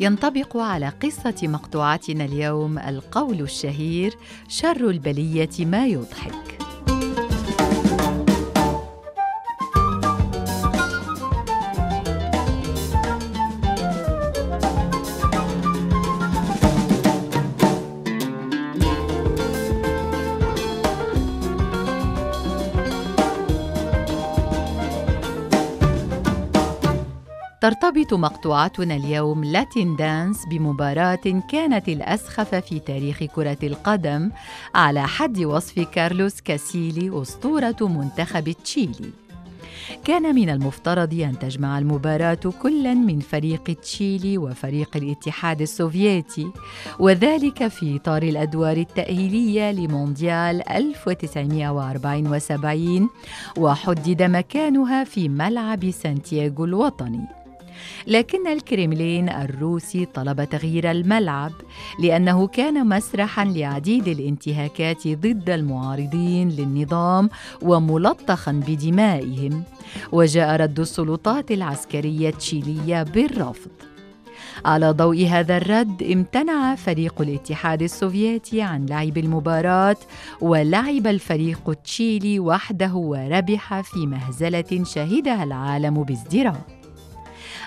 ينطبق على قصة مقطوعتنا اليوم القول الشهير شر البلية ما يضحك. ترتبط مقطوعتنا اليوم لاتين دانس بمباراة كانت الأسخف في تاريخ كرة القدم على حد وصف كارلوس كاسيلي أسطورة منتخب تشيلي. كان من المفترض أن تجمع المباراة كلا من فريق تشيلي وفريق الاتحاد السوفيتي وذلك في إطار الأدوار التأهيلية لمونديال 1974 وحدد مكانها في ملعب سانتياغو الوطني لكن الكريملين الروسي طلب تغيير الملعب لأنه كان مسرحا لعديد الانتهاكات ضد المعارضين للنظام وملطخا بدمائهم. وجاء رد السلطات العسكرية التشيلية بالرفض. على ضوء هذا الرد امتنع فريق الاتحاد السوفيتي عن لعب المباراة ولعب الفريق التشيلي وحده وربح في مهزلة شهدها العالم بازدراء.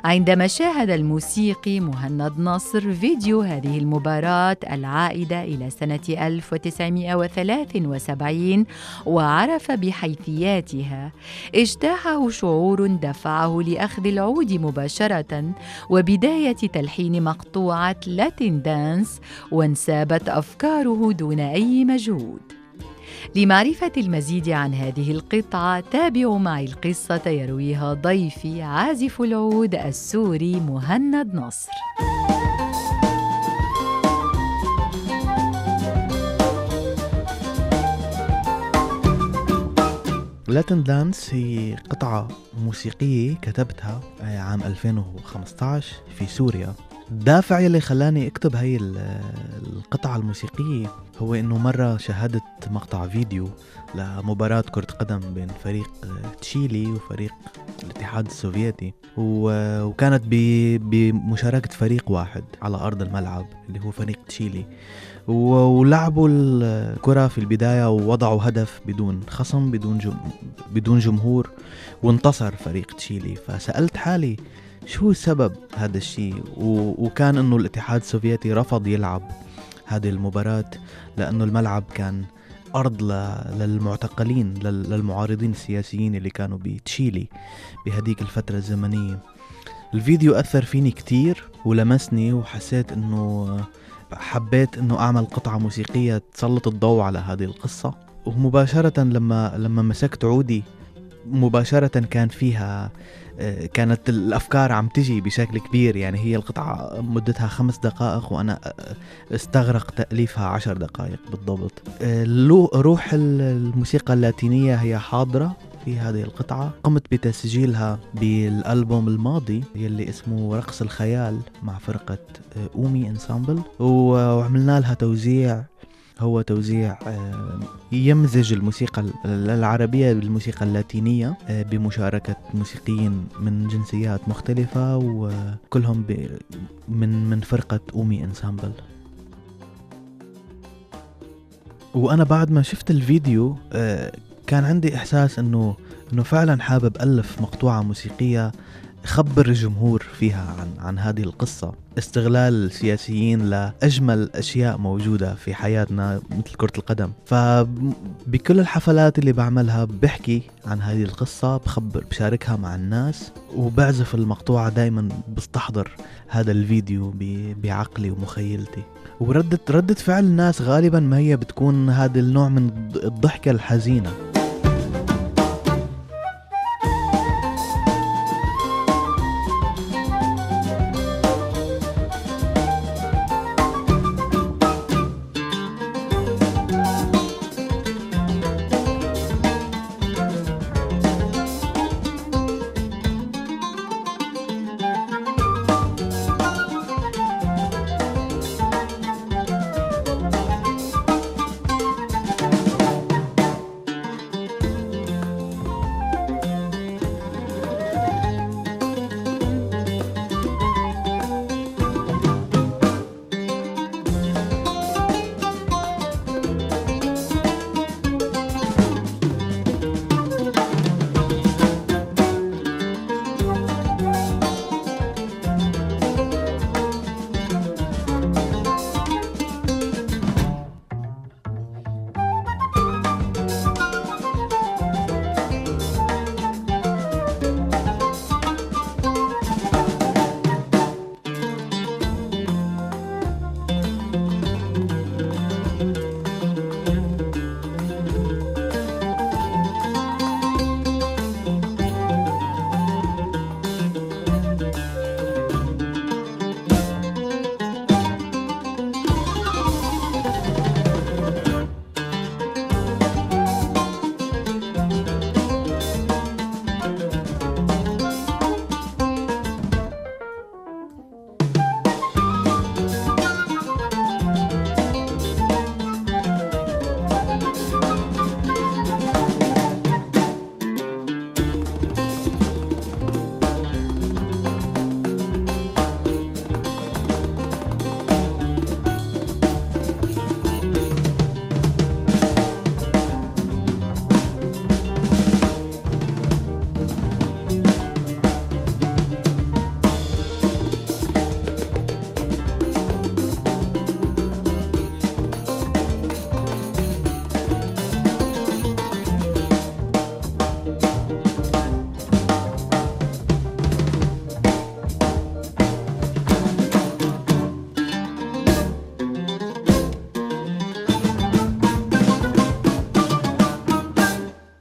عندما شاهد الموسيقي مهند نصر فيديو هذه المباراة العائدة إلى سنة 1973 وعرف بحيثياتها. اجتاحه شعور دفعه لأخذ العود مباشرة وبداية تلحين مقطوعة لاتين دانس وانسابت أفكاره دون أي مجهود. لمعرفة المزيد عن هذه القطعة تابعوا معي القصة يرويها ضيفي عازف العود السوري مهند نصر. لاتن دانس هي قطعة موسيقية كتبتها عام 2015 في سوريا الدافع يلي خلاني أكتب هاي القطعة الموسيقية هو إنه مرة شاهدت مقطع فيديو لمباراة كرة قدم بين فريق تشيلي وفريق الاتحاد السوفيتي وكانت بمشاركة فريق واحد على أرض الملعب اللي هو فريق تشيلي. ولعبوا الكرة في البداية ووضعوا هدف بدون خصم بدون بدون جمهور وانتصر فريق تشيلي. فسألت حالي شو سبب هذا الشيء؟ وكان إنه الاتحاد السوفيتي رفض يلعب هذه المباراة لأنه الملعب كان أرض للمعتقلين للمعارضين السياسيين اللي كانوا بتشيلي بهديك الفترة الزمنية. الفيديو أثر فيني كتير ولمسني وحسيت إنه حبيت إنه أعمل قطعة موسيقية تسلط الضوء على هذه القصة. ومباشرة لما لما مسكت عودي مباشرة كان فيها آه، كانت الأفكار عم تجي بشكل كبير. يعني هي القطعة مدتها خمس دقائق وأنا آه، استغرق تأليفها عشر دقائق بالضبط. آه، روح الموسيقى اللاتينية هي حاضرة في هذه القطعة. قمت بتسجيلها بالألبوم الماضي يلي اسمه رقص الخيال مع فرقة أومي انسامبل وعملنا لها توزيع هو توزيع آه، يمزج الموسيقى العربية بالموسيقى اللاتينية آه، بمشاركة موسيقيين من جنسيات مختلفة وكلهم من من فرقة أومي انسامبل وأنا بعد ما شفت الفيديو آه، كان عندي إحساس إنه إنه فعلا حابب ألف مقطوعة موسيقية خبر الجمهور فيها عن عن هذه القصة. استغلال السياسيين لأجمل أشياء موجودة في حياتنا مثل كرة القدم. فبكل الحفلات اللي بعملها بحكي عن هذه القصة بخبر بشاركها مع الناس وبعزف المقطوعة دايما بستحضر هذا الفيديو بعقلي ومخيلتي. وردة ردة فعل الناس غالبا ما هي بتكون هذا النوع من الضحكة الحزينة.